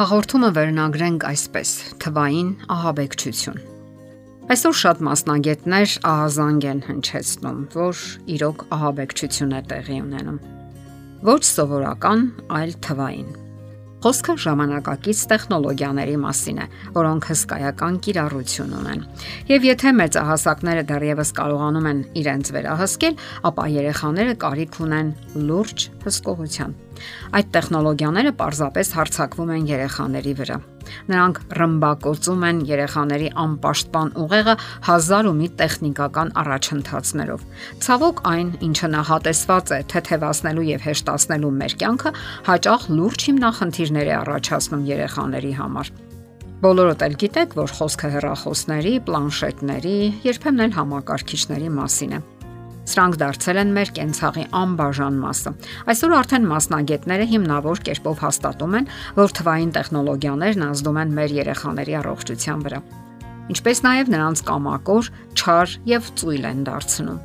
Հաղորդումը վերնագրենք այսպես. թվային ահաբեկչություն։ Այսօր շատ մասնագետներ ահազանգ են հնչեցնում, որ իրոք ահաբեկչություն է տեղի ունենում։ Ոչ սովորական, այլ թվային։ Խոսքը ժամանակակից տեխնոլոգիաների մասին է, որոնք հսկայական կիրառություն ունեն։ Եվ եթե մեծահասակները դեռևս կարողանում են իրենց վերահսկել, ապա երեխաները կարիք ունեն լուրջ հսկողության։ Այդ տեխնոլոգիաները պարզապես հարցակվում են երեխաների վրա։ Նրանք ռմբակոծում են երեխաների անպաշտպան ուղեղը հազար ու մի տեխնիկական առաջընթացներով։ Ցավոք այն, ինչը նախատեսված է թեթևացնելու եւ հեշտացնելու մեր կյանքը, հաճախ լուրջ հիմնախնդիրներ է առաջացնում երեխաների համար։ Բոլորդ էլ գիտեք, որ խոսքը հեռախոսների, պլանշետների, երբեմն էլ համակարգիչների մասին է։ Սրանք դարձել են մեր կենցաղի անբաժան մասը։ Այսօր արդեն մասնագետները հիմնավոր կերպով հաստատում են, որ թվային տեխնոլոգիաներն ազդում են մեր երեխաների առողջության վրա ինչպես նաև նրանց կամակոր, չար եւ ծույլ են դարձնում։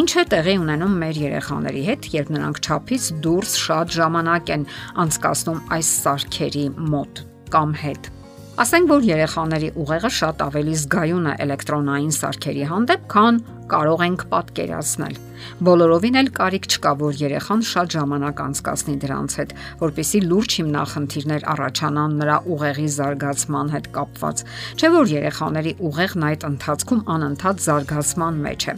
Ինչ է տեղի ունենում մեր երեխաների հետ, երբ նրանք ճափից դուրս շատ ժամանակ են անցկасնում այս սարքերի մոտ կամ հետ։ Ասենք որ երեխաների ուղեղը շատ ավելի զգայուն է էլեկտրոնային սարքերի հանդեպ, քան կարող ենք պատկերացնել։ Բոլորովին էլ կարիք չկա, որ երեխան շատ ժամանակ անցկасնի դրանց հետ, որpիսի լուրջ հիմնախնդիրներ առաջանան նրա ուղեղի զարգացման հետ կապված։ Չէ որ երեխաների ուղեղն այդ ընթացքում անընդհատ զարգացման մեջ է։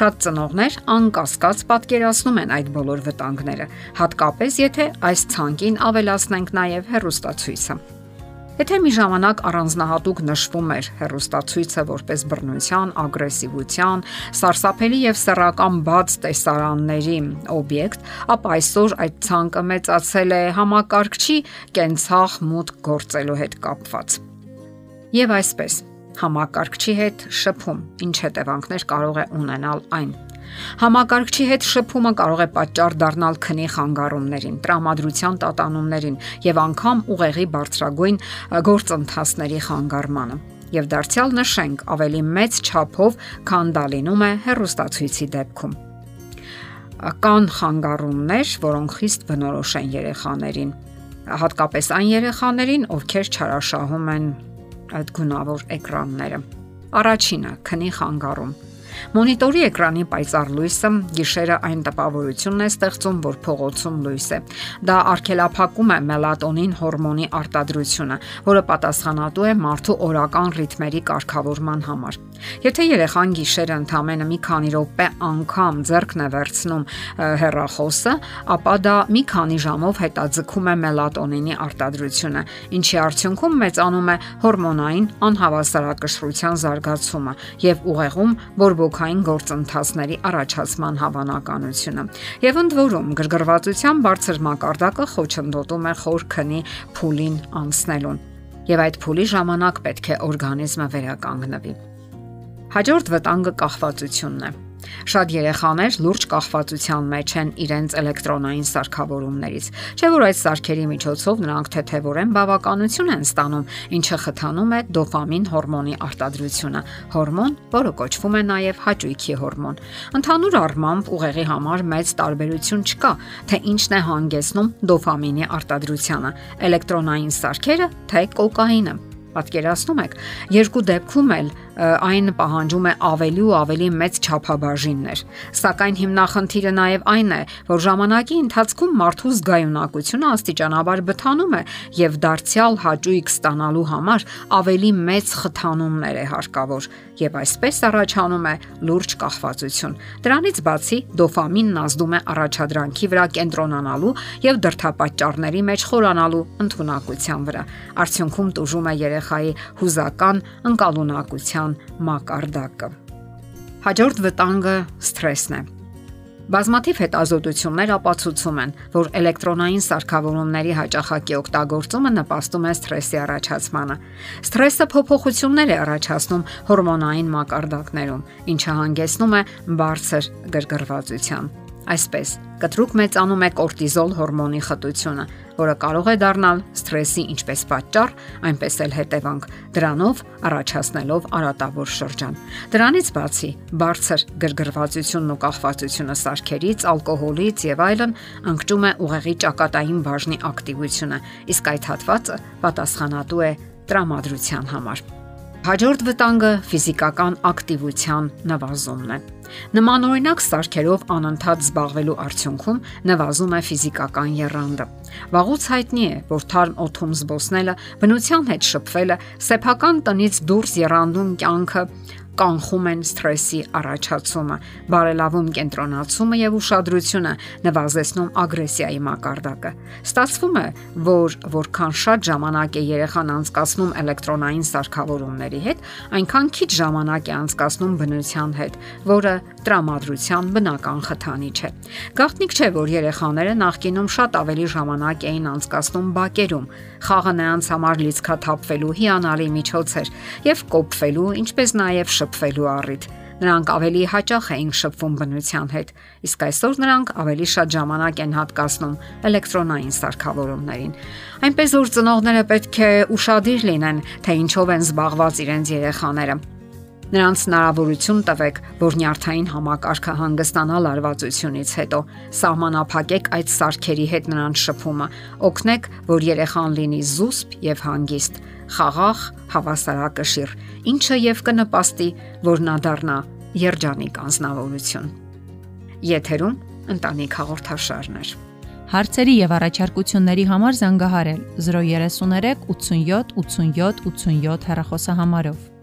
Շատ ծնողներ անկասկած պատկերացնում են այդ բոլոր վտանգները, հատկապես եթե այս ցանկին ավելացնենք նաև հերոստացույցը։ Եթե մի ժամանակ առանձնահատուկ նշվում էր հերոստացույցը որպես բռնության, ագրեսիվության, սարսափելի եւ սեռական բաց տեսարանների օբյեկտ, ապա այսօր այդ ցանկը մեծացել է համակարգչի կենցաղ մուտք գործելու հետ կապված։ Եվ այսպես, համակարգչի հետ շփում ինչ հետևանքներ կարող է ունենալ այն Համակարգչի հետ շփումը կարող է պատճառ դառնալ քնի խանգարումներին, տրամադրության տատանումներին եւ անգամ ուղեղի բարձրագույն գործընթացների խանգարմանը եւ դարձյալ նշենք ավելի մեծ չափով, քան դա լինում է հերոստացույցի դեպքում։ Կան խանգարումներ, որոնք խիստ բնորոշ են երեխաներին, հատկապես այն երեխաներին, ովքեր չարաշահում են այդ գունավոր էկրանները։ Առաջինը՝ քնի խանգարում Մոնիտորի էկրանի պայծառ լույսը գիշերը այն տպավորությունն է ստեղծում, որ փողոցում լույս է։ Դա արգելափակում է մելատոնին հորմոնի արտադրությունը, որը պատասխանատու է մարդու օրական ռիթմերի կարգավորման համար։ Եթե երեխան գիշերը ընդամենը մի քանի րոպե անգամ ձեռքն է վերցնում հեռախոսը, ապա դա մի քանի ժամով հետաձգում է մելատոնինի արտադրությունը, ինչի արդյունքում մեծանում է հորմոնային անհավասարակշռության զարգացումը եւ ուղեղում բորբոքային գործընթացների առաջացման հավանականությունը։ Եվ ընդ որում գրգռվածության բարձր մակարդակը խոչընդոտում է խորքնի փուլին անցնելուն եւ այդ փուլի ժամանակ պետք է օրգանիզմը վերականգնվի։ Հաջորդ վտանգը կախվածությունն է։ Շատ երեխաներ լուրջ կախվածության մեջ են իրենց էլեկտրոնային սարքավորումներից։ Չէ՞ որ այս սարքերի միջոցով նրանք թեթևորեն բավականություն են ստանում, ինչը խթանում է դոֆամին հորմոնի արտադրությունը, հորմոն, որը կոչվում է նաև հաճույքի հորմոն։ Ընդհանուր առմամբ ուղեղի համար մեծ տարբերություն չկա, թե ինչն է հանգեցնում դոֆամինի արտադրությանը՝ էլեկտրոնային սարքերը, թե կոկաինը։ Պատկերացնում եք, երկու դեպքում էլ այն պահանջում է ավելի ու ավելի մեծ չափաբաժիններ։ Սակայն հիմնախնդիրը նաև այն է, որ ժամանակի ընթացքում մարդու զգայունակությունը աստիճանաբար բթանում է եւ դարձյալ հաճույք ստանալու համար ավելի մեծ խթանումներ է հարկավոր եւ այսպես առաջանում է լուրջ կախվածություն։ Դրանից բացի դոֆամինն ազդում է առաջադրանքի վրա կենտրոնանալու եւ դրթապաճառների մեջ խորանալու ընտունակության վրա։ Արդյունքում տուժում է երեխայի հուզական ընկալունակության հոգեբան մակարդակը։ Հաջորդ վտանգը սթրեսն է։ Բազմաթիվ հետազոտություններ ապացուցում են, որ էլեկտրոնային սարքավորումների հաճախակի օգտագործումը նպաստում է սթրեսի առաջացմանը։ Սթրեսը փոփոխություններ է առաջացնում հորմոնային մակարդակներում, ինչը հանգեցնում է բարձր գրգռվածության։ Այսպես, կտրուկ մեծանում է կորտիզոլ հորմոնի խտությունը, որը կարող է դառնալ սթրեսի ինչպես պատճառ, այնպես էլ հետևանք, դրանով առաջացնելով արատավոր շրջան։ Դրանից բացի, բարձր գրգռվածությունն ու կախվածությունը սարքերից, ալկոհոլից եւ այլն անկճում է ուղեղի ճակատային բաժնի ակտիվությունը, իսկ այդ հատվածը պատասխանատու է տրամադրության համար։ Հաջորդ վտանգը ֆիզիկական ակտիվության նվազումն է։ Նմանօրինակ սարքերով անընդհատ զբաղվելու արդյունքում նվազում է ֆիզիկական երանդը։ Վաղուց հայտնի է, որ թարմ օթում զբոսնելը, բնության հետ շփվելը, սեփական տնից դուրս երանդուն կյանքը կանխում են սթրեսի առաջացումը, բարելավում կենտրոնացումը եւ ուշադրությունը, նվազեցնում ագրեսիայի մակարդակը։ Ստացվում է, որ որքան շատ ժամանակ է երեխան անցկացնում էլեկտրոնային սարքավորումների հետ, այնքան քիչ ժամանակ է անցկացնում բնության հետ, որը տրամադրության բնական խթանիչ է։ Գաղտնիք չէ, որ երեխաները նախկինում շատ ավելի ժամանակ էին անցկացնում բակերում։ Խաղը նրանց համար լիցքաթափվելու հիանալի միջոց էր եւ կոփվելու, ինչպես նաեւ շփվելու առիթ։ Նրանք ավելի հաճախ էին շփվում բնության հետ, իսկ այսօր նրանք ավելի շատ ժամանակ են հատկացնում էլեկտրոնային սարքավորումներին։ Այնպես որ ծնողները պետք է ուշադիր լինեն, թե ինչով են զբաղված իրենց երեխաները։ Նրանց հնարավորություն տվեք, որ նյարդային համակարգը հանգստանա լարվածությունից հետո։ Սահմանափակեք այդ սարքերի հետ նրանց շփումը։ Օգնեք, որ երեխան լինի զուսպ եւ հանգիստ խաղաղ հավասարակշիռ, ինչը եւ կնպաստի, որ նա դառնա երջանիկ անznավորություն։ Եթերում ընտանիք հաղորդաշարներ։ Հարցերի եւ առաջարկությունների համար զանգահարել 033 87 87 87 հեռախոսահամարով։